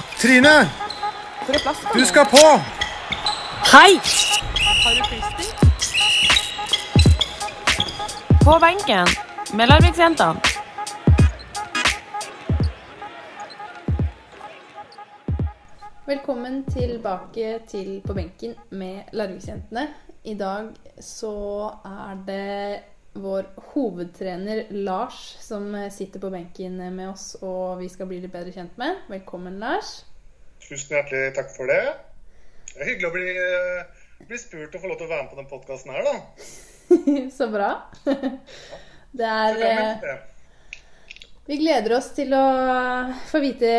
Trine! Du skal på! Hei! Har du frister? På benken med Larviksjentene. Velkommen tilbake til På benken med Larviksjentene. I dag så er det vår hovedtrener Lars som sitter på benken med oss, og vi skal bli litt bedre kjent med. Velkommen, Lars. Tusen hjertelig takk for det. Det er hyggelig å bli, eh, bli spurt og få lov til å være med på den podkasten her, da. så bra. Det er vi eh, gleder oss til å få vite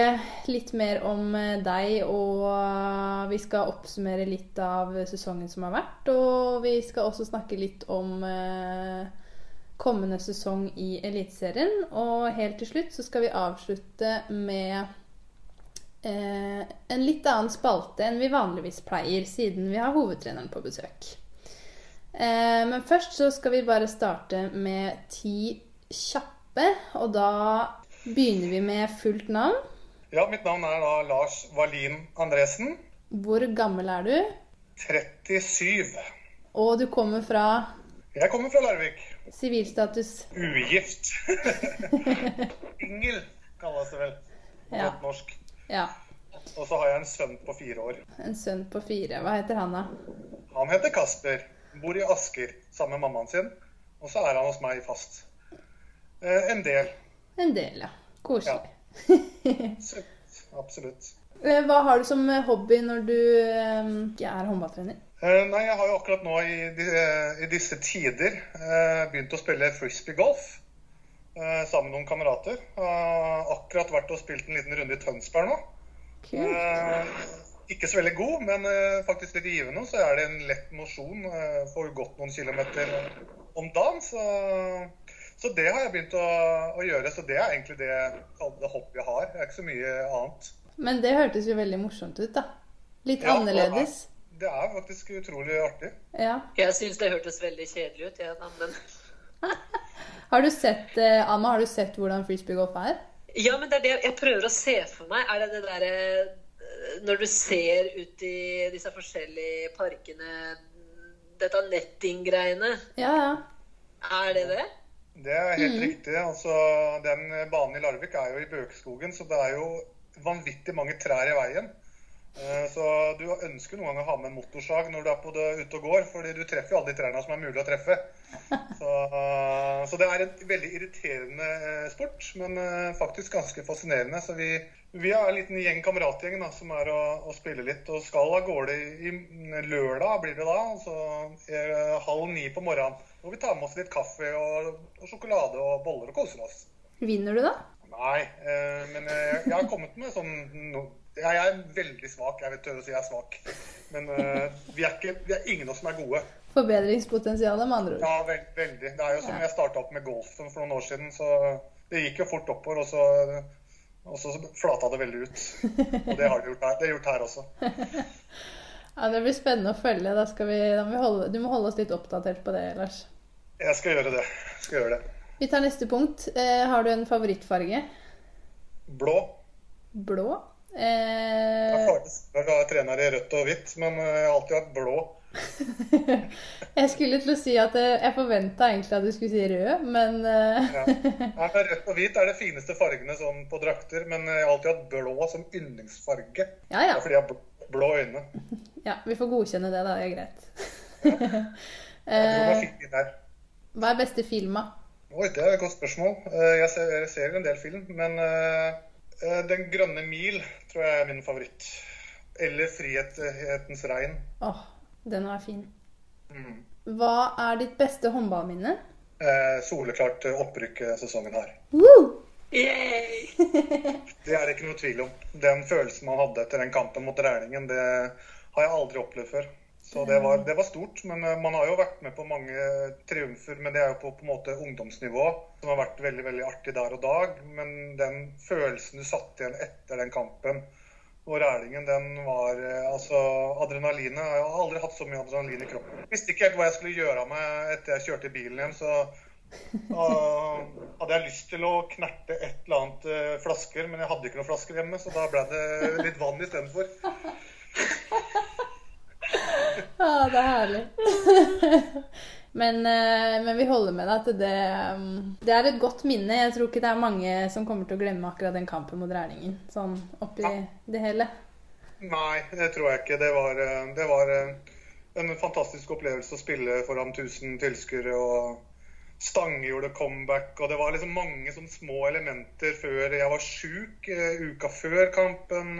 litt mer om eh, deg, og eh, vi skal oppsummere litt av sesongen som har vært. Og vi skal også snakke litt om eh, kommende sesong i Eliteserien. Og helt til slutt så skal vi avslutte med eh, en litt annen spalte enn vi vanligvis pleier, siden vi har hovedtreneren på besøk. Eh, men først så skal vi bare starte med ti kjappe, og da begynner vi med fullt navn. Ja, mitt navn er da Lars Wallin Andresen. Hvor gammel er du? 37. Og du kommer fra Jeg kommer fra Larvik. Sivilstatus Ugift. Ingel kalles det vel på Ja. godt norsk. Ja, Og så har jeg en sønn på fire år. en sønn på fire. Hva heter han, da? Han heter Kasper. Bor i Asker sammen med mammaen sin. Og så er han hos meg fast. Eh, en del. En del, ja. Koselig. Ja. absolutt. Eh, Hva har du som hobby når du eh, ikke er håndballtrener? Eh, Nei, jeg har jo akkurat nå i, i disse tider eh, begynt å spille frisbee golf sammen med noen kamerater. Har akkurat vært og spilt en liten runde i Tønsberg nå. Kult. Eh, ikke så veldig god, men eh, faktisk litt givende. Så er det en lett mosjon. Eh, får gått noen kilometer om dagen. Så, så det har jeg begynt å, å gjøre. Så det er egentlig det, det hoppet jeg har. Det er ikke så mye annet. Men det hørtes jo veldig morsomt ut, da. Litt Ja, annerledes. Det er faktisk utrolig artig. Ja. Jeg syns det hørtes veldig kjedelig ut. Ja, men... Har du sett, eh, Alma, har du sett hvordan frisbeegolf er? ja, men det er det jeg prøver å se for meg. Er det det derre Når du ser ut i disse forskjellige parkene Dette netting-greiene. Ja, ja. Er det det? Det er helt riktig. Altså, den banen i Larvik er jo i Bøkeskogen, så det er jo vanvittig mange trær i veien. Eh, Så du ønsker noen ganger å ha med en motorsag når du er på det ute og går, fordi du treffer jo alle de trærne som er mulig å treffe. Så, eh, så det er en veldig irriterende eh, sport, men faktisk ganske fascinerende. Så vi, vi er en liten gjeng kameratgjeng da, som er å, å spille litt, og skal av gårde i, i lørdag blir det da, altså eh, halv ni på morgenen. Og vi tar med oss litt kaffe og, og sjokolade og boller og koser oss. Vinner du, da? Nei, men jeg har kommet med sånn Jeg er veldig svak. Jeg vet tør å si jeg er svak. Men uh, vi, er ikke, vi er ingen av oss som er gode. Forbedringspotensialet, med andre ord. Ja, veld, veldig. Det er jo som Ja. jeg starta opp med golfen for noen år siden, så det gikk jo fort oppover, og så, og så flata det veldig ut. Og det har det gjort her, det er gjort her også. Ja, Det blir spennende å følge. Vi, må vi holde, du må holde oss litt oppdatert på det, Lars. Jeg skal gjøre det. Skal gjøre det. Vi tar neste punkt. Eh, har du en favorittfarge? Blå. Blå? Eh, Jeg har trener i rødt og hvitt, men eh, jeg har alltid hatt blå. jeg skulle til å si at eh, jeg forventa egentlig at du skulle si rød, men eh, Ja. Nei, Rødt og hvit er de fineste fargene sånn på drakter, men jeg har alltid hatt blå som yndlingsfarge. ja, ja. fordi jeg har blå- øyne. ja. Vi får godkjenne det, da. Det er greit. Jeg tror Eh, jeg der. hva er beste filma? Oi, det er et godt spørsmål. Jeg ser, jeg ser en del film, men Den grønne mil tror jeg er min favoritt. Eller Frihetens regn. Åh, den var fin. Mm. Hva er ditt beste håndballminne? Eh, Soleklart opprykkesesongen eh, sesongen her. Woo! Yay! Det er det ikke noe tvil om. Den følelsen man hadde etter den kampen mot Rælingen, det har jeg aldri opplevd før. Så det var, det var stort. Men eh, man har jo vært med på mange triumfer, men det er jo på, på en måte ungdomsnivå, som har vært veldig veldig artig der og dag. Men den følelsen du satt igjen etter den kampen og Rælingen, den var eh, Altså, adrenalinet Jeg har aldri hatt så mye adrenalin i kroppen. Jeg visste ikke helt hva jeg skulle gjøre av meg etter jeg kjørte i bilen hjem, så uh, hadde jeg lyst til å knerte et eller annet uh, flasker, men jeg hadde ikke noen flasker hjemme, så da ble det litt vann istedenfor. Ja, det er herlig. men, eh, men vi holder med deg at det, um, det er et godt minne. Jeg tror ikke det er mange som kommer til å glemme akkurat den kampen mot Rælingen. Sånn oppi det hele. Nei, det tror jeg ikke. Det var, eh, det var eh, en fantastisk opplevelse å spille foran 1000 tilskuere. og Stange gjorde comeback, og det var liksom mange sånn små elementer før jeg var sjuk. Uka før kampen.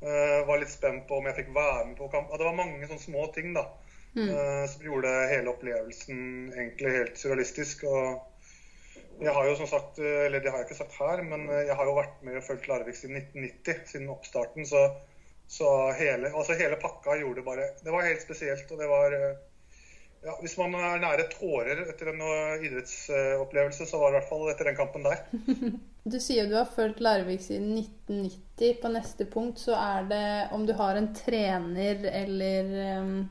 Eh, var litt spent på om jeg fikk være med på kamp. Det var mange sånne små ting da, eh, som gjorde hele opplevelsen egentlig helt surrealistisk. og jeg har jo som sagt, eh, eller det har jeg ikke sagt her, men jeg har jo vært med og fulgt Larvik siden 1990, siden oppstarten. Så, så hele, altså hele pakka gjorde bare Det var helt spesielt. Og det var ja, Hvis man er nære tårer etter en idrettsopplevelse, så var det i hvert fall etter den kampen der. Du sier du har fulgt Larvik siden 1990. På neste punkt så er det om du har en trener eller um,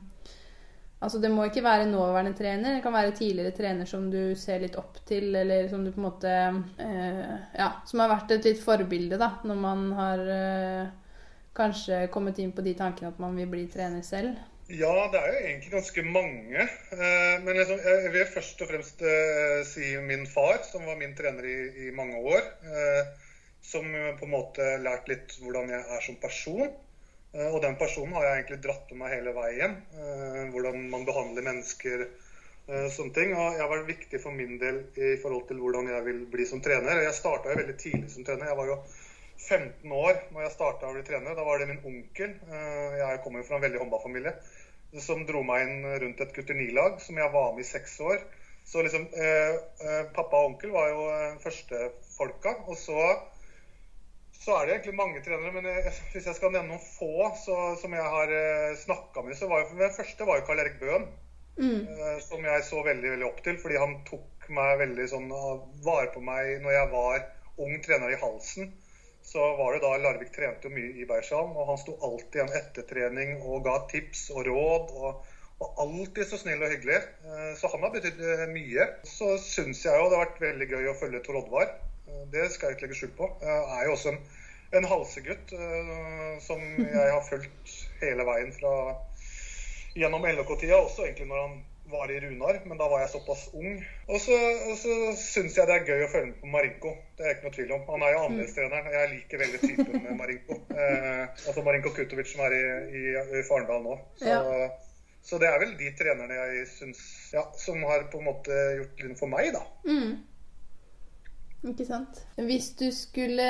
Altså det må ikke være nåværende trener, det kan være tidligere trener som du ser litt opp til, eller som du på en måte uh, Ja, som har vært et litt forbilde, da, når man har uh, kanskje kommet inn på de tankene at man vil bli trener selv. Ja, det er jo egentlig ganske mange. Eh, Men liksom, jeg vil først og fremst eh, si min far, som var min trener i, i mange år. eh, Som på en måte lærte litt hvordan jeg er som person. Og den personen har jeg egentlig dratt med meg hele veien. Hvordan man behandler mennesker. og Sånne ting. Og jeg vært viktig for min del i forhold til hvordan jeg vil bli som trener. Jeg starta veldig tidlig som trener. Jeg var jo 15 år når jeg starta å bli trener. Da var det min onkel. Jeg kommer jo fra en veldig håndballfamilie som dro meg inn rundt et gutter 9-lag, som jeg var med i seks år. Så liksom eh, eh, Pappa og onkel var jo eh, første folka. Og så, så er det egentlig mange trenere, men jeg, hvis jeg skal nevne noen få så, som jeg har eh, snakka med, så var jo den første var jo Karl Erik Bøhn. Eh, som jeg så veldig veldig opp til, fordi han tok meg veldig sånn vare på meg når jeg var ung trener i halsen. Så var det da Larvik trente jo mye i Beiershallen, og han sto alltid igjen etter trening og ga tips og råd. og og alltid så snill og hyggelig. Eh, Så han har betydd eh, mye. Så syns jeg jo det har vært veldig gøy å følge Tor Oddvar. Eh, Det skal jeg ikke legge skjul på. Jeg er jo også en, en halsegutt som jeg har fulgt hele veien fra gjennom LHK-tida, også egentlig når han var i Runar, men da var jeg såpass ung. Og så, og så syns jeg det er gøy å følge med på Marinko. Det er ikke noe tvil om. Han er jo annerledestreneren. Jeg liker veldig typen med Marinko. Eh, altså Marinko Kutovic som er i, i, i Farendal nå. Så, Ja. så det er vel de trenerne jeg syns ja, som har på en måte gjort litt for meg, da. Mm. Ikke sant. Hvis du skulle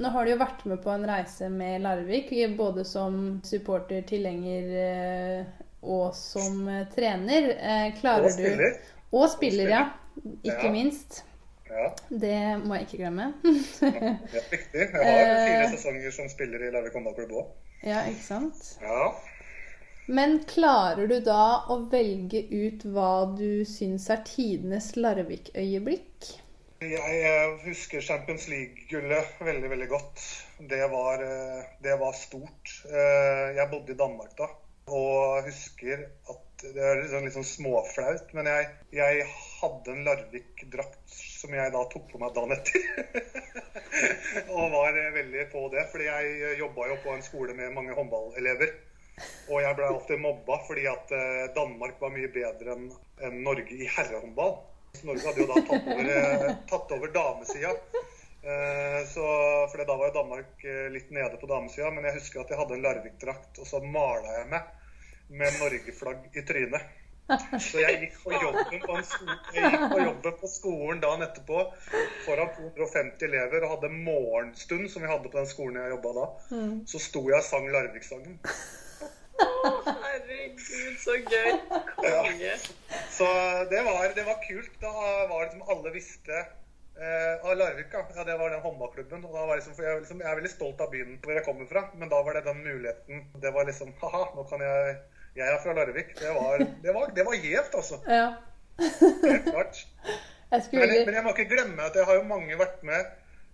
Nå har du jo vært med på en reise med Larvik, både som supporter, tilhenger eh, og som eh, trener. Eh, Klarer Og spiller. du Og spiller, ja. Ikke Ja. minst. Ja, Det må jeg ikke glemme. det er viktig. Jeg har fire sesonger som spiller i Larvik håndballklubb òg. ja, ikke sant. Ja. Men klarer du da å velge ut hva du syns er tidenes Larvik-øyeblikk? Jeg husker Champions League-gullet veldig, veldig godt. Det var, eh, det var stort. Eh, Jeg bodde i Danmark da, og husker at det er sånn, litt sånn småflaut, men jeg, jeg hadde en Larvik-drakt som jeg da tok på meg dagen etter. og var eh, veldig på det, fordi jeg jobba jo på en skole med mange håndballelever. Og jeg ble alltid mobba fordi at Danmark var mye bedre enn Norge i herrehåndball. Norge hadde jo da tatt over, eh, tatt over damesida. Eh, Så, for da var jo Danmark eh, litt nede på damesida. Men jeg husker at jeg hadde en Larvik-drakt, og så mala jeg meg med Norge-flagg i trynet. Så jeg gikk på jobben på, en sko jeg gikk på jobben på skolen dagen etterpå foran 250 elever og hadde morgenstund, som vi hadde på den skolen jeg jobba da. Så sto jeg og sang Larvik-sangen. Herregud, så gøy. Konge. Så det var, det var kult. Da var det liksom alle visste eh, av Larvik, ja. ja. Det var den håndballklubben. Og da var liksom, for jeg, liksom, jeg er veldig stolt av byen hvor jeg kommer fra, men da var det den muligheten. Det var liksom Ha-ha, nå kan jeg Jeg er fra Larvik. Det var, det var, det var gjevt, altså. Ja. Helt klart. Jeg Men, men jeg må ikke glemme at jeg har jo mange vært med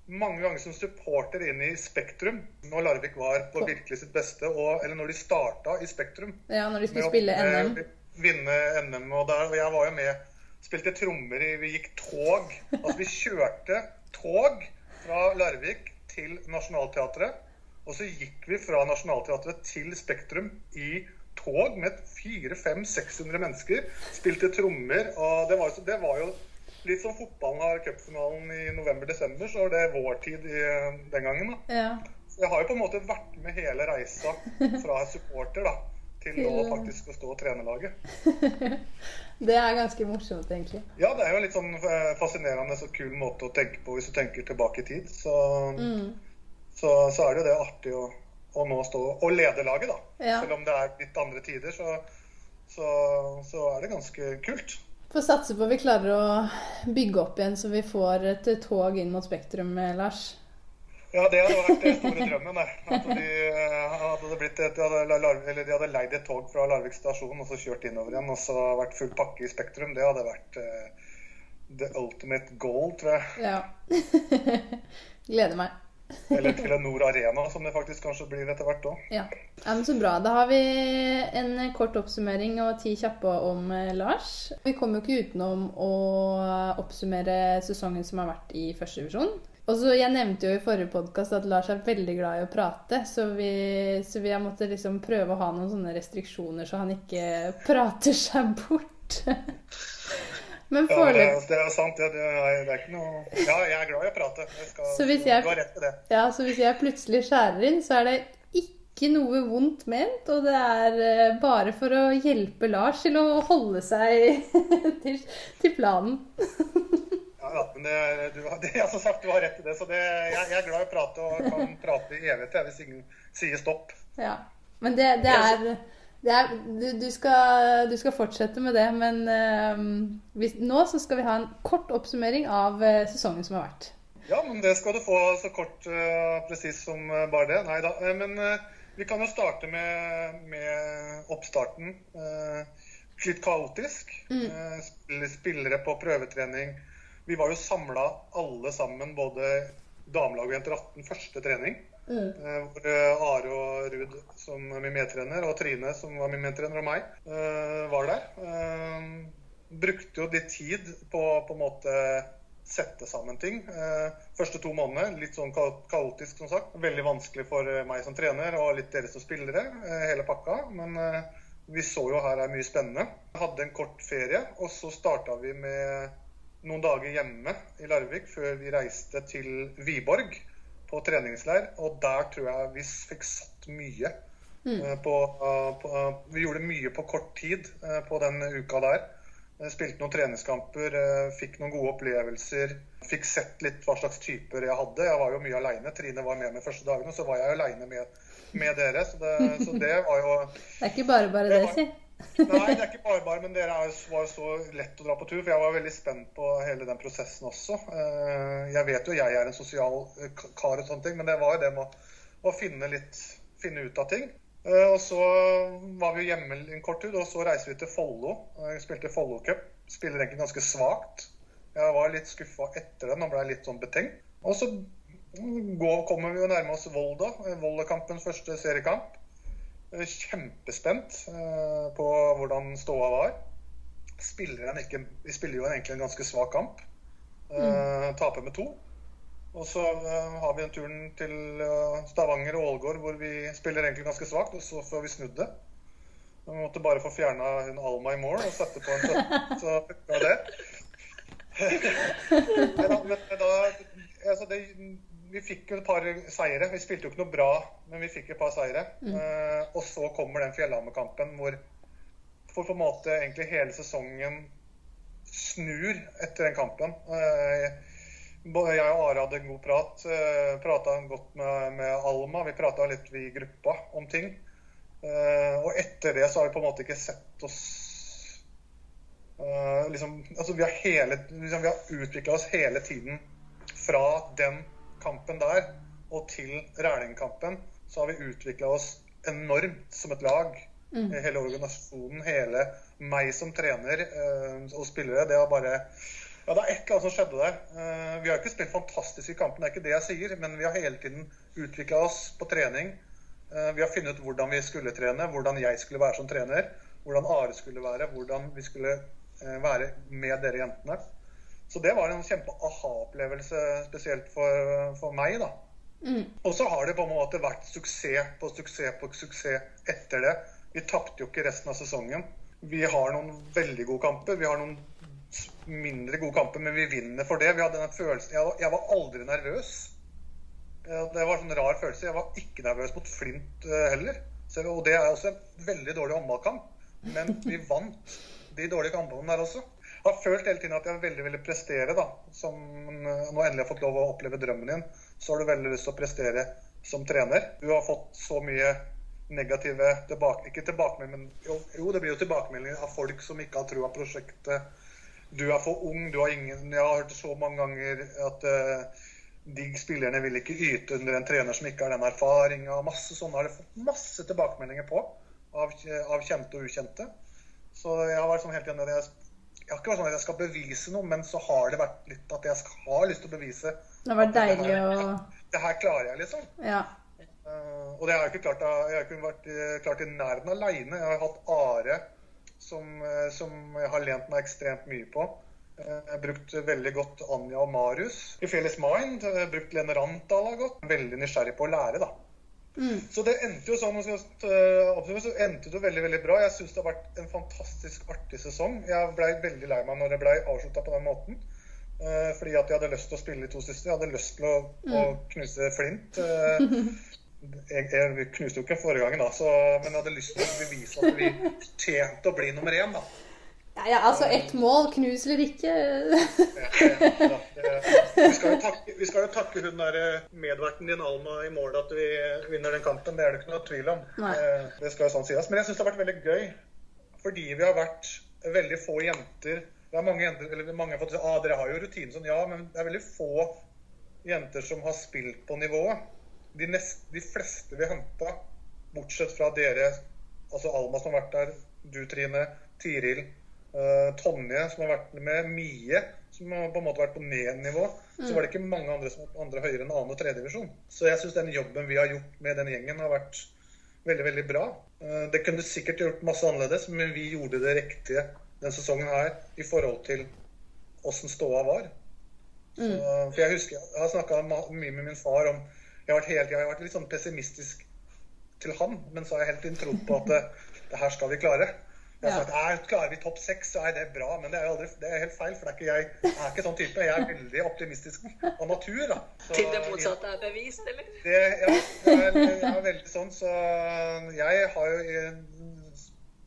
mange ganger som supporter inn i Spektrum når Larvik var på virkelig sitt beste, og, eller når de starta i Spektrum. Ja, når de skulle med spille NM. Vinne NM. Og, der, og jeg var jo med spilte trommer i Vi gikk tog. Altså vi kjørte tog fra Larvik til Nationaltheatret. Og så gikk vi fra Nationaltheatret til Spektrum i tog med 400-600 mennesker. Spilte trommer. Og det var, det var jo litt som fotballen har cupfinalen i november-desember, så var det vår tid i, den gangen. da. Ja. Jeg har jo på en måte vært med hele reisa fra supporter da, til nå faktisk å stå og trene laget. Det er ganske morsomt, egentlig. Ja, det er jo en litt sånn eh, fascinerende og kul måte å tenke på hvis du tenker tilbake i tid. Så, Mm. så, så er det jo det artig å, å nå stå og lede laget, da. Ja. Selv om det er litt andre tider, så, så, så er det ganske kult. Får satse på at vi klarer å bygge opp igjen, så vi får et tog inn mot Spektrum, Lars. Ja, det hadde vært den store drømmen. Der. At de, eh, hadde blitt de, hadde, eller de hadde leid et tog fra Larvik stasjon og så kjørt innover igjen. Og så vært full pakke i Spektrum. Det hadde vært uh, the ultimate goal, tror jeg. Ja. Gleder meg. Eller Telenor Arena, som det faktisk kanskje blir etter hvert òg. Ja. ja, men Så bra. Da har vi en kort oppsummering og ti kjappe om eh, Lars. Vi kommer jo ikke utenom å oppsummere sesongen som har vært i første divisjon. Og så, Jeg nevnte jo i forrige podkast at Lars er veldig glad i å prate, så vi, så vi har måttet liksom prøve å ha noen sånne restriksjoner så han ikke prater seg bort. Men Ja, det, det er sant. Det, det, er, det er ikke noe Ja, jeg er glad i å prate. Skal, Så hvis jeg- Du har rett i det. Ja, så hvis jeg plutselig skjærer inn, så er det ikke noe vondt ment, og det er eh, bare for å hjelpe Lars til å holde seg til, til planen. Ja, men det, du, det, altså sagt, du har rett i det. Så det, jeg, jeg er glad i å prate og kan prate i evighet hvis ingen sier stopp. Ja. Men det, det er, er du, du, skal, du skal fortsette med det, men uh, hvis, nå så skal vi ha en kort oppsummering av uh, sesongen som har vært. Ja, men det skal du få så kort og presis som eh, bare det. Nei da. eh, Men eh, vi kan jo starte med, med oppstarten. Eh, Litt kaotisk. Mm. spill- Spillere på prøvetrening. Vi var jo samla alle sammen, både damelag og jenter 18, første trening. Eh, Hvor eh, Are og Ruud som er min medtrener, og Trine som var min medtrener, og meg, eh, var der. Brukte jo litt tid på å på en måte sette sammen ting. Første to månedene litt sånn kaotisk, som sagt. Veldig vanskelig for meg som trener og litt dere som spillere, hele pakka. Men vi så jo her er mye spennende. Hadde en kort ferie, og så starta vi med noen dager hjemme i Larvik før vi reiste til Viborg på treningsleir. Og der tror jeg vi fikk satt mye. Mm. På, eh, på, eh, vi gjorde mye på kort tid eh, på den uka der. Eh, Spilte noen treningskamper, eh, fikk noen gode opplevelser. Fikk sett litt hva slags typer jeg hadde. Jeg var jo mye aleine. Trine var med meg første dagene, og så var jeg aleine med, med dere. Så det, så det var jo Det er ikke bare bare det, si. Nei, det er ikke bare bare, men dere er var så lett å dra på tur. For jeg var veldig spent på hele den prosessen også. Eh, Jeg vet jo jeg er en sosial eh, kar og sånne ting, men det var jo det med å, finne litt Finne ut av ting. Eh, Og så var vi jo hjemme en kort tur, og så reiste vi til Follo. Spilte Follo Cup. Spiller egentlig ganske svakt. Jeg var litt skuffa etter den og ble litt sånn betenkt. Og så går, kommer vi jo nærme oss Volda. Volda-kampens første seriekamp. Eh, Kjempespent eh, på hvordan ståa var. Spiller ikke, vi spiller jo egentlig en ganske svak kamp. Mm. Taper med to. Og så eh, har vi en turen til eh, Stavanger og Ålgård hvor vi spiller egentlig ganske svakt, og så får vi snudd det. Vi måtte bare få fjerna hun Alma i mål og sette på en 17, så funka det. Nei men da altså det, Vi fikk jo et par seire. Vi spilte jo ikke noe bra, men vi fikk et par seire. Eh, og så kommer den Fjellhammer-kampen hvor for på en måte egentlig hele sesongen snur etter den kampen. Uh, jeg og Are hadde en god prat. Uh, prata godt med, med Alma. Vi prata litt i gruppa om ting. Uh, og etter det så har vi på en måte ikke sett oss eh, liksom, altså Vi har, hele, liksom, vi har utvikla oss hele tiden fra den kampen der og til Rælingkampen. Så har vi utvikla oss enormt som et lag. Hele organisasjonen, hele meg som trener eh, og spillere. Det har bare ja, Det er et eller annet som skjedde der. Eh, vi har ikke spilt fantastisk i kampen, det er ikke det jeg sier, men vi har hele tiden utvikla oss på trening. Eh, vi har funnet ut hvordan vi skulle trene, hvordan jeg skulle være som trener, hvordan Are skulle være, hvordan vi skulle eh, være med dere jentene. Så det var en kjempe aha-opplevelse, spesielt for, for meg. da. Mm. Og så har det på en måte vært suksess på suksess på suksess etter det. Vi tapte jo ikke resten av sesongen. Vi har noen veldig gode kamper. Vi har noen mindre gode kamper, men vi vinner for det. Vi hadde den følelsen Jeg jeg var aldri nervøs. Det var en sånn rar følelse. Jeg var ikke nervøs mot Flint eh, heller. Og det er også en veldig dårlig håndballkamp. Men vi vant de dårlige kampene der også. Har følt hele tiden at jeg veldig ville prestere. da. Som nå endelig har fått lov å oppleve drømmen din, så har du veldig lyst til å prestere som trener. Du har fått så mye negative tilbake, ikke tilbakemeldinger, jo, jo, det blir jo tilbakemeldinger av folk som ikke har trua på prosjektet. Du er for ung, du har ingen Jeg har hørt så mange ganger at uh, de spillerne vil ikke yte under en trener som ikke har den erfaringa. Masse sånne har jeg fått masse tilbakemeldinger på av, av kjente og ukjente. Så jeg har vært sånn helt med jeg har ikke vært sånn at jeg skal bevise noe, men så har det vært litt at jeg skal, har lyst til å bevise. Det har vært det deilig å det her klarer jeg, liksom. Ja. Uh, og det har jeg ikke klart, jeg har ikke vært uh, klart i nærheten aleine. Jeg har hatt Are, som, uh, som jeg har lent meg ekstremt mye på. Jeg har brukt veldig godt Anja og Marius. I Felles Mind jeg har brukt Lene Randahl godt. Veldig nysgjerrig på å lære, da. Mm. Så det endte jo sånn absolutt, så endte det veldig veldig bra. Jeg syns det har vært en fantastisk artig sesong. Jeg blei veldig lei meg når det blei avslutta på den måten. Fordi at jeg hadde lyst til å spille de to siste. Jeg hadde lyst til å, Mm. å knuse Flint. Jeg, jeg knuste jo ikke forrige gangen, da, så, men jeg hadde lyst til å bevise at vi tjente å bli nummer én. da. Ja, ja, altså ett mål, knuser ikke. Vi, skal jo takke, vi skal jo takke hun der eh, medverten din Alma i mål at vi vinner den kampen. Det er det ikke noe tvil om. Nei. Eh, Det skal jo sånn sies. Men jeg syns det har vært veldig gøy. Fordi vi har vært veldig få jenter. Det er mange jenter, eller mange har fått si ah, dere har jo rutine sånn. Ja, men det er veldig få jenter som har spilt på nivået. De, nest, de fleste vi henta, bortsett fra dere, altså Alma som har vært der, du Trine, Tiril, eh, Tonje som har vært med, Mie som har på en måte vært på ned-nivå, så var det ikke mange andre som var andre høyere enn annen og 3. divisjon. Så jeg syns den jobben vi har gjort med den gjengen, har vært veldig, veldig bra. Eh, Det kunne sikkert gjort masse annerledes, men vi gjorde det riktige denne sesongen her i forhold til åssen ståa var. Så, for jeg husker, jeg har snakka mye med min far om Jeg har vært, helt, jeg har vært litt sånn pessimistisk til han, men så har jeg helt inn trodd på at det, det her skal vi klare. Jeg har sagt "Nei, klarer vi topp seks, så er det bra. Men det er, aldri, det er helt feil, for det er ikke jeg, er ikke sånn type. Jeg er veldig optimistisk av natur. da. Så- Til det motsatte er bevist, eller? det, ja, jeg er, jeg er veldig sånn, så jeg har jo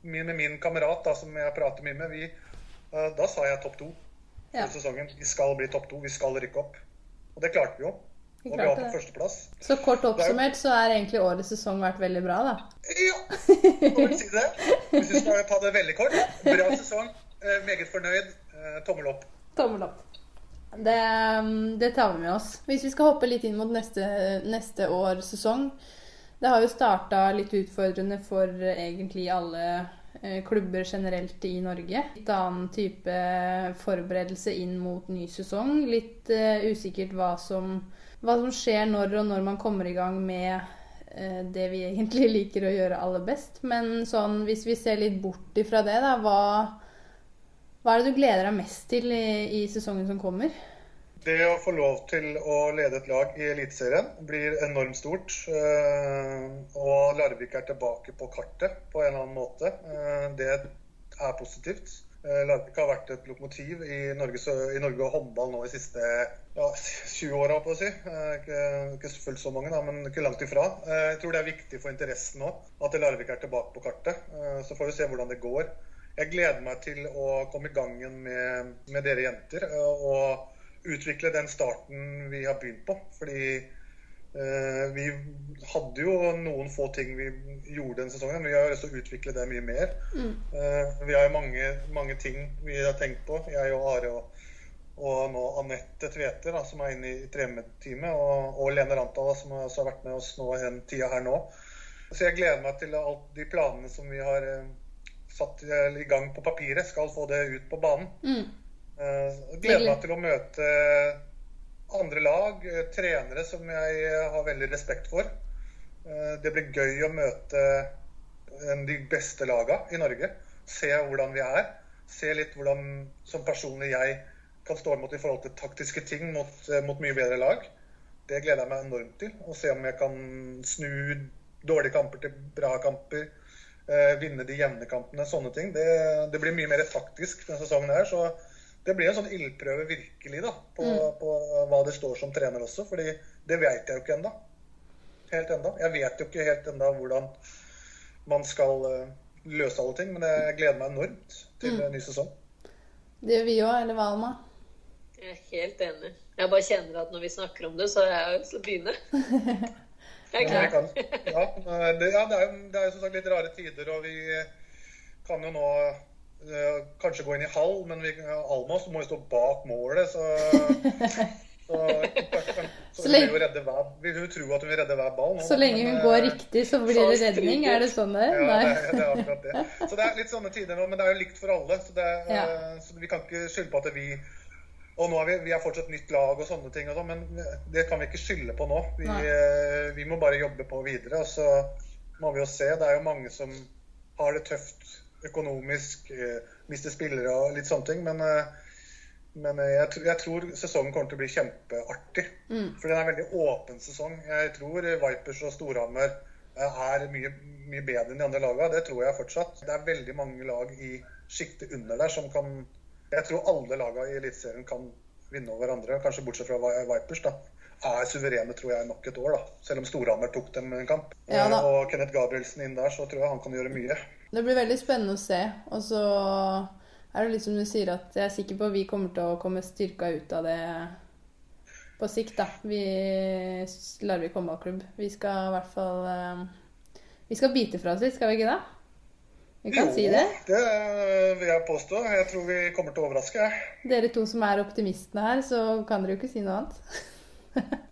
min, med min kamerat da, som jeg prater mye med, vi, eh, da sa jeg topp to Ja. sesongen. Vi skal bli topp to, vi skal rykke opp. Og det klarte vi jo. Vi Og vi var på førsteplass. Så kort oppsummert så er egentlig årets sesong vært veldig bra, da. Ja, må vel si det. Hvis vi skal ta det veldig kort. Bra sesong. eh, Meget fornøyd. Eh, Tommel opp. Tommel opp. Det, um, det tar vi med oss. Hvis vi skal hoppe litt inn mot neste, neste års sesong Det har jo starta litt utfordrende for eh, egentlig alle eh, klubber generelt i Norge. Litt annen type forberedelse inn mot ny sesong. Litt uh, usikkert hva som, hva som skjer når og når man kommer i gang med eh, det vi egentlig liker å gjøre aller best. Men sånn, hvis vi ser litt bort ifra det, da, hva hva er det du gleder deg mest til i, i sesongen som kommer? Det å få lov til å lede et lag i Eliteserien blir enormt stort. eh, Og Larvik er tilbake på kartet på en eller annen måte. Eh, Det er positivt. Eh, Larvik har vært et lokomotiv i Norge, i Norge og håndball nå de siste ja, 20 åra, si. Eh, Ikke, ikke fullt så mange, da, men ikke langt ifra. Eh, Jeg tror det er viktig for interessen nå at Larvik er tilbake på kartet. Så får vi se hvordan det går. Jeg gleder meg til å komme i gang igjen med, med dere jenter. Og utvikle den starten vi har begynt på. Fordi vi hadde jo noen få ting vi gjorde denne sesongen, men vi har lyst til å utvikle det mye mer. Mm. vi har jo mange, mange ting vi har tenkt på, jeg og Are og, og nå Anette Tveter, da, som er inne i trenerteamet, og, og Lene Rantala, som også har vært med oss nå den tida her nå. Så jeg gleder meg til alt de planene som vi har eh, satt eh, i gang på papiret, skal få det ut på banen. Mm. Eh, gleder meg til å møte andre lag, eh, trenere som jeg eh, har veldig respekt for. Eh, Det blir gøy å møte de beste laga i Norge. Se hvordan vi er. se litt hvordan som personlig jeg kan stå imot i forhold til taktiske ting mot, mot mye bedre lag. Det gleder jeg meg enormt til. Å se om jeg kan snu dårlige kamper til bra kamper. Vinne de jevne kampene. Sånne ting. Det, det blir mye mer taktisk denne sesongen her. Så det blir en sånn ildprøve virkelig da, på, Mm. på hva det står som trener også. fordi det vet jeg jo ikke ennå. Helt enda. Jeg vet jo ikke helt enda hvordan man skal eh, løse alle ting, men jeg gleder meg enormt til Mm. en ny sesong. Det gjør vi òg, eller hva, Alma? Jeg er helt enig. Jeg bare kjenner at når vi snakker om det, så har jeg lyst til å begynne. Jeg er klar. kan. Ja, det, ja, det er jo det er jo som sagt litt rare tider, og vi kan jo nå kanskje gå inn i halv, men vi, Almas må jo stå bak målet, så, så, så, Så vi lenge- vil hver, jo tro at hun vil redde hver ball. nå, Så lenge hun men, går riktig, så blir det redning? Er det sånn det? Ja, det, det er akkurat det. Så det er litt sånne tider nå, men det er jo likt for alle. Så, det, Ja. eh, så vi kan ikke skylde på at vi Og nå er vi, vi er fortsatt nytt lag og sånne ting, og så, men det kan vi ikke skylde på nå. Vi, eh, vi må bare jobbe på videre, og så må vi jo se. Det er jo mange som har det tøft økonomisk, eh, mister spillere og litt sånne ting, men eh, men eh, jeg, tror- jeg tror sesongen kommer til å bli kjempeartig. Mm. For det er en veldig åpen sesong. Jeg tror eh, Vipers og Storhamar eh, er mye, mye bedre enn de andre lagene. Det tror jeg fortsatt. Det er veldig mange lag i sjiktet under der som kan Jeg tror alle lagene i Eliteserien kan vinne over hverandre, kanskje bortsett fra Vipers. da. Er suverene, tror jeg, nok et år, da. Selv om Storhamar tok dem en kamp. Ja. Eh, Og Kenneth Gabrielsen inn der, så tror jeg han kan gjøre mye. Det blir veldig spennende å se. Og så er det litt som du sier, at jeg er sikker på at vi kommer til å komme styrka ut av det på sikt, da. Vi Larvik håndballklubb. Vi skal i hvert fall eh, Vi skal bite fra oss litt, skal vi ikke det? Vi kan si det. det vil jeg påstå. Jeg tror vi kommer til å overraske. Dere to som er optimistene her, så kan dere jo ikke si noe annet.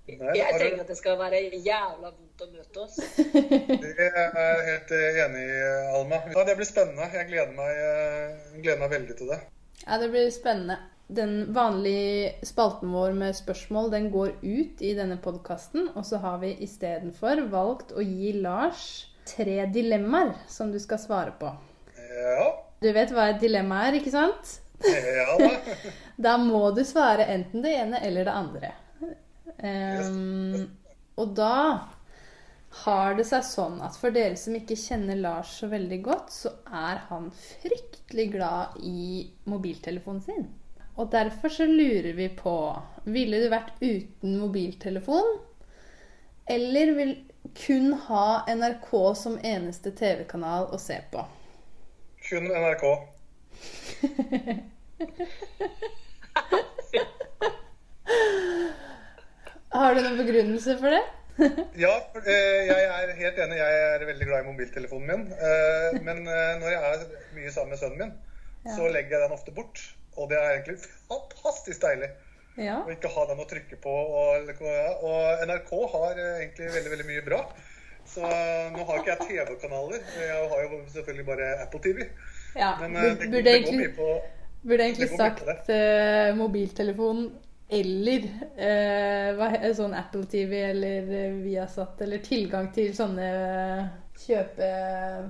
Jeg tenker at det skal være jævla vondt å møte oss. Det er jeg helt enig i, Alma. Ja, det blir spennende. Jeg gleder meg, eh, gleder meg veldig til det. Ja, det blir spennende. Den vanlige spalten vår med spørsmål den går ut i denne podkasten. Og så har vi istedenfor valgt å gi Lars tre dilemmaer som du skal svare på. Ja, Du vet hva et dilemma er, ikke sant? ja da. Da må du svare enten det ene eller det andre. Ehm, og da har det seg sånn at for dere som ikke kjenner Lars så veldig godt, så er han fryktelig glad i mobiltelefonen sin. Og derfor så lurer vi på Ville du vært uten mobiltelefon? Eller vil kun ha NRK som eneste TV-kanal å se på? Kun NRK. Har du noen begrunnelse for det? Ja, eh, jeg er helt enig. Jeg er veldig glad i mobiltelefonen min. Eh, men eh, når jeg er mye sammen med sønnen min, så legger jeg den ofte bort. Og det er egentlig fantastisk deilig Ja. å ikke ha den å trykke på. Og, NRK har egentlig veldig, veldig mye bra. Så nå har ikke jeg TV-kanaler. Jeg har jo selvfølgelig bare Apple TV. ja. Men det, Burde det går egentlig mye på Burde egentlig sagt mobiltelefonen mobiltelefon eller eh, sånn Apple TV eller eh, Viasat eller tilgang til sånne eh, kjøpe...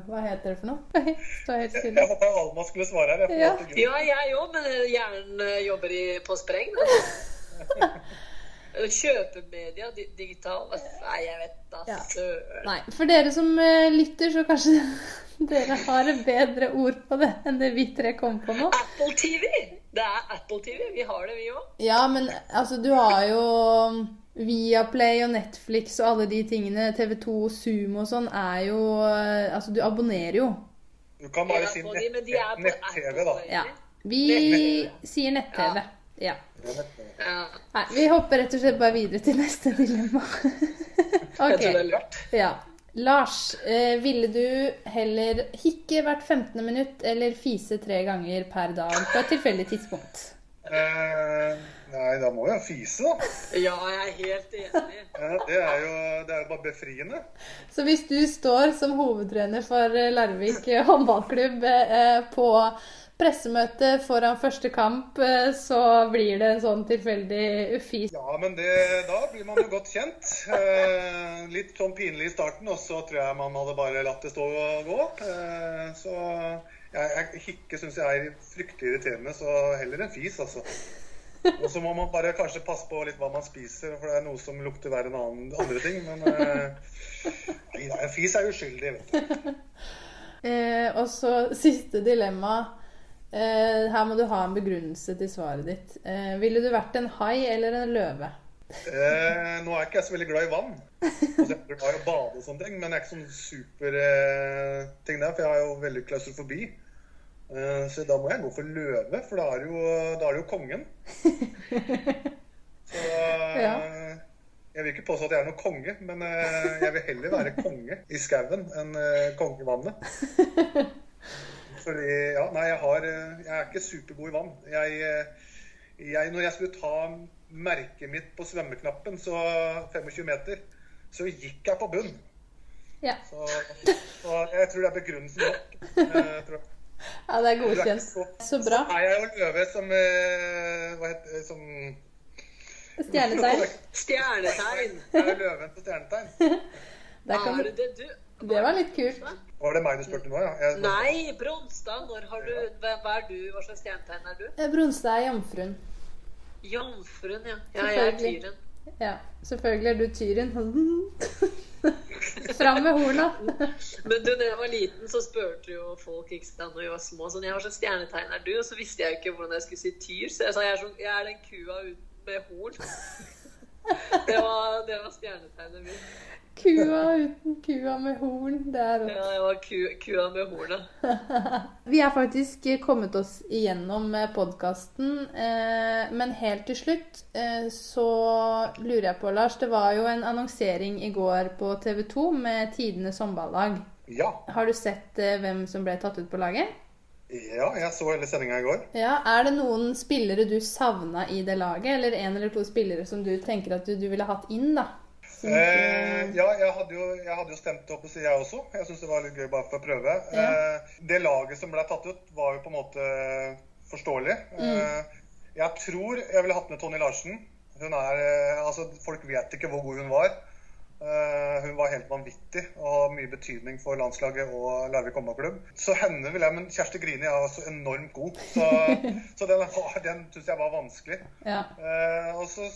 Hva heter det for noe? Står helt Jeg stille. håpa Alma skulle svare her. Jeg, Ja. Ja, jeg òg, men hjernen jobber i, på spreng. Kjøpemedia, digitale Nei, jeg vet da Ja. søren. Nei, for dere som eh, lytter, så kanskje dere har et bedre ord på det enn det vi tre kom på nå. Apple TV! Det er Apple TV. Vi har det, vi òg. Ja, men altså, du har jo Viaplay og Netflix og alle de tingene. TV2 og Zoom og sånn er jo eh, Altså, du abonnerer jo. Du kan bare si Men de på nett-TV, nett da. Ja. Vi Nett-TV. sier nett-TV. Ja. Ja, Nei, vi hopper rett og slett bare videre til neste dilemma. jeg tror det er ok. lurt. Ja. Lars, eh, ville du heller hikke hvert 15. minutt eller fise tre ganger per dag på et tilfeldig tidspunkt? Eh, nei, da må jeg fise, da. Ja, jeg er helt enig. Eh, det, er jo, det er jo bare befriende. Så hvis du står som hovedtrener for Larvik håndballklubb eh, på pressemøte foran første kamp, eh, så blir det en sånn tilfeldig ufis. Ja, men det, da blir man jo godt kjent. Eh, litt sånn pinlig i starten, og så tror jeg man hadde bare latt det stå og gå. Eh, så jeg, jeg, Hikke syns jeg er fryktelig irriterende, så heller en fis, altså. Og så må man bare kanskje passe på litt hva man spiser, for det er noe som lukter verre enn annen, andre ting. Men eh, en fis er uskyldig, vet du. Eh, og så siste dilemma. Eh, her må du ha en begrunnelse til svaret ditt. Eh, ville du vært en hai eller en løve? Eh, nå er ikke jeg så veldig glad i vann. Altså, jeg er glad i å bade og sånne ting, men jeg er ikke sånn superting der, for jeg har jo veldig klaustrofobi. Eh, så da må jeg gå for løve, for da er det jo, er det jo kongen. Så eh, Ja. jeg vil ikke påstå at jeg er noen konge, men eh, jeg vil heller være konge i skauen enn eh, konge i vannet. Fordi, ja, nei, jeg, har, eh, jeg er ikke supergod i vann. Jeg, eh, jeg, når jeg skulle ta merket mitt på svømmeknappen, så 25 meter, så gikk jeg på bunn. Ja. Så, så jeg tror det er begrunnelsen nok. Eh, tror ja, det er godkjent. så, Så bra. så er jeg jo løve som Hva heter det? Som Stjernetegn. Stjernetegn. Jeg er løven på stjernetegn. Der kan Er det det du Det var litt kult. Var det meg du spurte nå, ja? Jeg, Nei, Bronstad. Når har du hva, hva er du? Hva slags stjernetegn er du? Eh, Bronstad er jomfruen. Jomfruen, ja. Ja, jeg er tyren. Ja, selvfølgelig er du tyren. Fram med horna. Men du, da jeg var liten, så spurte jo folk ikke sant, når vi var små sånn, jeg, hva slags stjernetegn er du? Og så visste jeg jo ikke hvordan jeg skulle si tyr, så jeg sa jeg er, så, jeg er den kua uten med horn. Det var, det var stjernetegnet mitt. Kua uten kua med horn. Det er rått. Ja, det var ku, kua med hornet. Vi er faktisk kommet oss igjennom podkasten, men helt til slutt eh, så lurer jeg på, Lars Det var jo en annonsering i går på TV 2 med tidenes håndballag. ja. Har du sett eh, hvem som ble tatt ut på laget? Ja, jeg så hele sendinga i går. Ja, Er det noen spillere du savna i det laget, eller en eller to spillere som du tenker at du, du ville hatt inn, da? Eh, ja, jeg hadde, jo, jeg hadde jo stemt opp, jeg også. Jeg syns det var litt gøy bare for å prøve. Ja. Eh, det laget som ble tatt ut, var jo på en måte forståelig. Eh, jeg tror jeg ville hatt med Tony Larsen. Hun er, eh, altså, folk vet ikke hvor god hun var. Eh, hun var helt vanvittig og har mye betydning for landslaget og Larvik håndballklubb. Så henne vil jeg, men Kjersti Grini er så enormt god. Så, så den, den syns jeg var vanskelig. ja. Eh, og så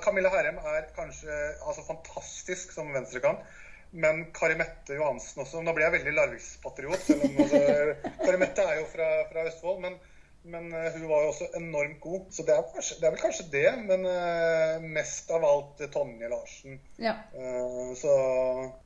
Camilla Herrem er kanskje altså, fantastisk som venstrekant. Men Kari Mette Johansen også. Nå blir jeg veldig Larvikspatriot. altså, Kari Mette er jo fra, fra Østfold, men, men eh, hun var jo også enormt god. Så det er, kanskje, det er vel kanskje det, men uh, mest av alt Tonje Larsen. ja. Uh, så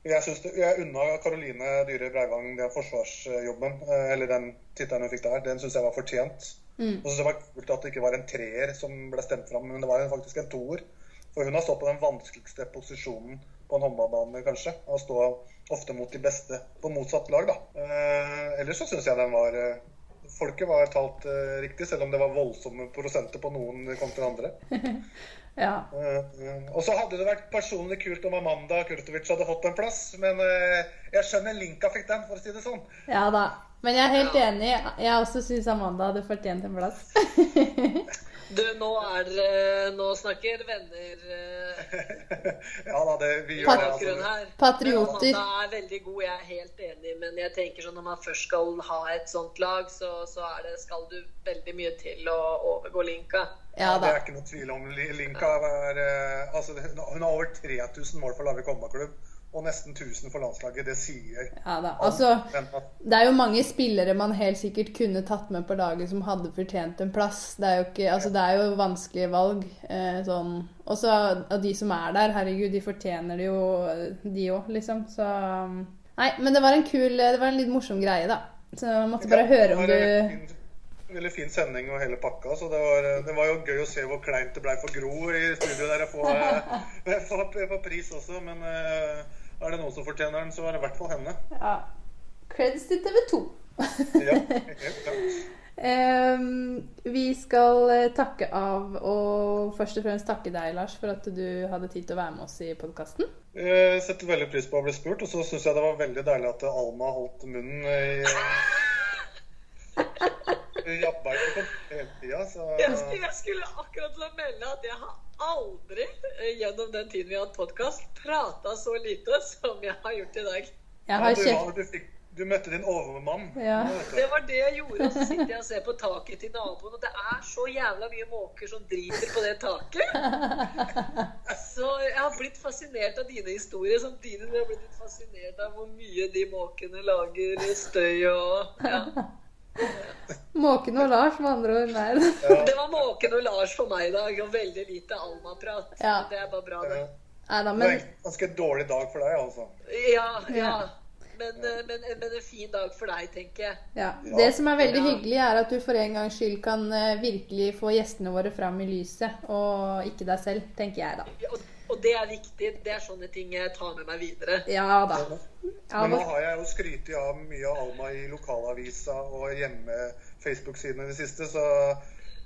jeg, syns jeg unna Karoline Dyhre Breivang den forsvarsjobben, eller den tittelen hun fikk der. Den syns jeg var fortjent. Mm. Og så jeg det var kult at det ikke var en treer som ble stemt fram, men det var faktisk en toer. For hun har stått på den vanskeligste posisjonen på en håndballbane, kanskje. Å stå ofte mot de beste på motsatt lag, da. Ellers så syns jeg den var Folket var talt uh, riktig, selv om det var voldsomme prosenter på noen kontra andre. ja. Eh, og så hadde det vært personlig kult om Amanda Kurtovic hadde fått en plass, men jeg skjønner Linka fikk den, for å si det sånn. Ja da. Men jeg er helt enig. Jeg også syns Amanda hadde fortjent en plass. Du, nå er Nå snakker venner eh, ja da, det, vi gjør det. Altså. Patrioter. Amanda er veldig god, jeg er helt enig, men jeg tenker sånn når man først skal ha et sånt lag, så, så er det, skal du veldig mye til å overgå Linka. Ja Det er ikke noe tvil om. Linka er, eh, altså, hun har over 3000 mål for Larvik håndballklubb. Og nesten 1000 for landslaget. Det sier Ja da. Altså, det er jo mange spillere man helt sikkert kunne tatt med på laget som hadde fortjent en plass. Det er jo, ikke, altså, det er jo vanskelige valg. Eh, sånn. Og så av de som er der, herregud, de fortjener det jo, de òg, liksom. Så Nei, men det var en kul Det var en litt morsom greie, da. Så jeg måtte bare Ja, høre om du Veldig fin sending og hele pakka. Så det var, det var jo gøy å se hvor kleint det ble for Gro i studio der Jeg får, jeg får, jeg får pris også. Men eh, er det noen som fortjener den, så er det i hvert fall henne. Ja. Creds til TV 2. Ja, helt klart. Ehm, vi skal eh, takke av, og først og fremst takke deg, Lars, for at du hadde tid til å være med oss i podkasten. Jeg setter veldig pris på å bli spurt, og så syns jeg det var veldig deilig at Alma holdt munnen i jabba ikke på hele tida, så Jeg, skulle- jeg skulle akkurat til å melde at jeg har aldri eh, gjennom den tiden vi har hatt podkast, prata så lite som jeg har gjort i dag. Jeg Ja, har du, kjeft du, fikk, Du møtte din overmann. Ja. Det var det jeg gjorde, og så sitter jeg og ser på taket til naboen, og det er så jævla mye måker som driter på det taket. Så jeg har blitt fascinert av dine historier, samtidig som jeg har blitt fascinert av hvor mye de måkene lager støy og ja. Måken og Lars, med andre ord. Nei. Det var måken og Lars for meg i dag, og veldig lite Alma-prat. Ja. Det er bare bra, det. Nei da, Det var en ganske dårlig dag for deg, altså. Ja, ja. Men, eh, men, men en fin dag for deg, tenker jeg. ja. Det som er veldig Ja. hyggelig, er at du for en gangs skyld kan eh, virkelig få gjestene våre fram i lyset, og ikke deg selv, tenker jeg da. Og, det er viktig. Det er sånne ting jeg tar med meg videre. Ja da. Ja, Men nå har jeg jo skrytt av mye av Alma i lokalavisa og hjemme Facebook-siden i det siste, så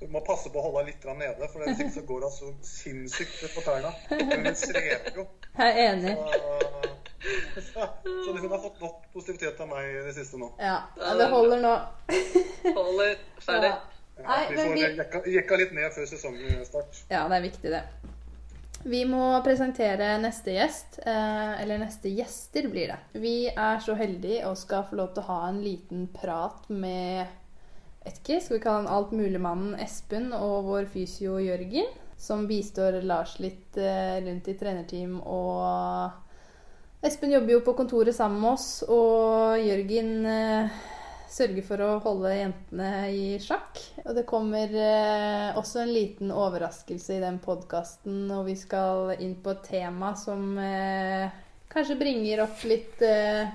du må passe på å holde deg litt nede, for det så går hun så sinnssykt på tærne. Hun strever jo. jeg er enig. Så, så hun har fått nok positivitet av meg i det siste nå. Ja, ja, det holder nå. Holder ferdig. Ja. Ja, Vi får vi jekka, jekka litt ned før sesongstart. Ja, det er viktig, det. Vi må presentere neste gjest. Eh, eller neste gjester, blir det. Vi er så heldige og skal få lov til å ha en liten prat med vet Skal vi kalle han altmuligmannen Espen og vår fysio Jørgen? Som bistår Lars litt eh, rundt i trenerteam og Espen jobber jo på kontoret sammen med oss, og Jørgen sørger for å holde jentene i sjakk. Og det kommer eh, også en liten overraskelse i den podkasten, og vi skal inn på et tema som eh, kanskje bringer opp litt eh,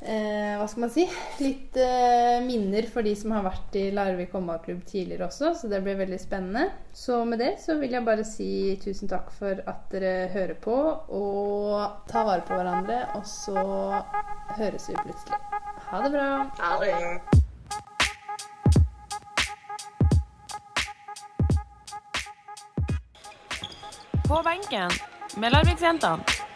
eh, Hva skal man si? Litt eh, minner for de som har vært i Larvik håndballklubb tidligere også, så det blir veldig spennende. Så med det så vil jeg bare si tusen takk for at dere hører på, og ta vare på hverandre, og så høres vi plutselig. Ha det bra. Ha det På benken med Larviksjentene.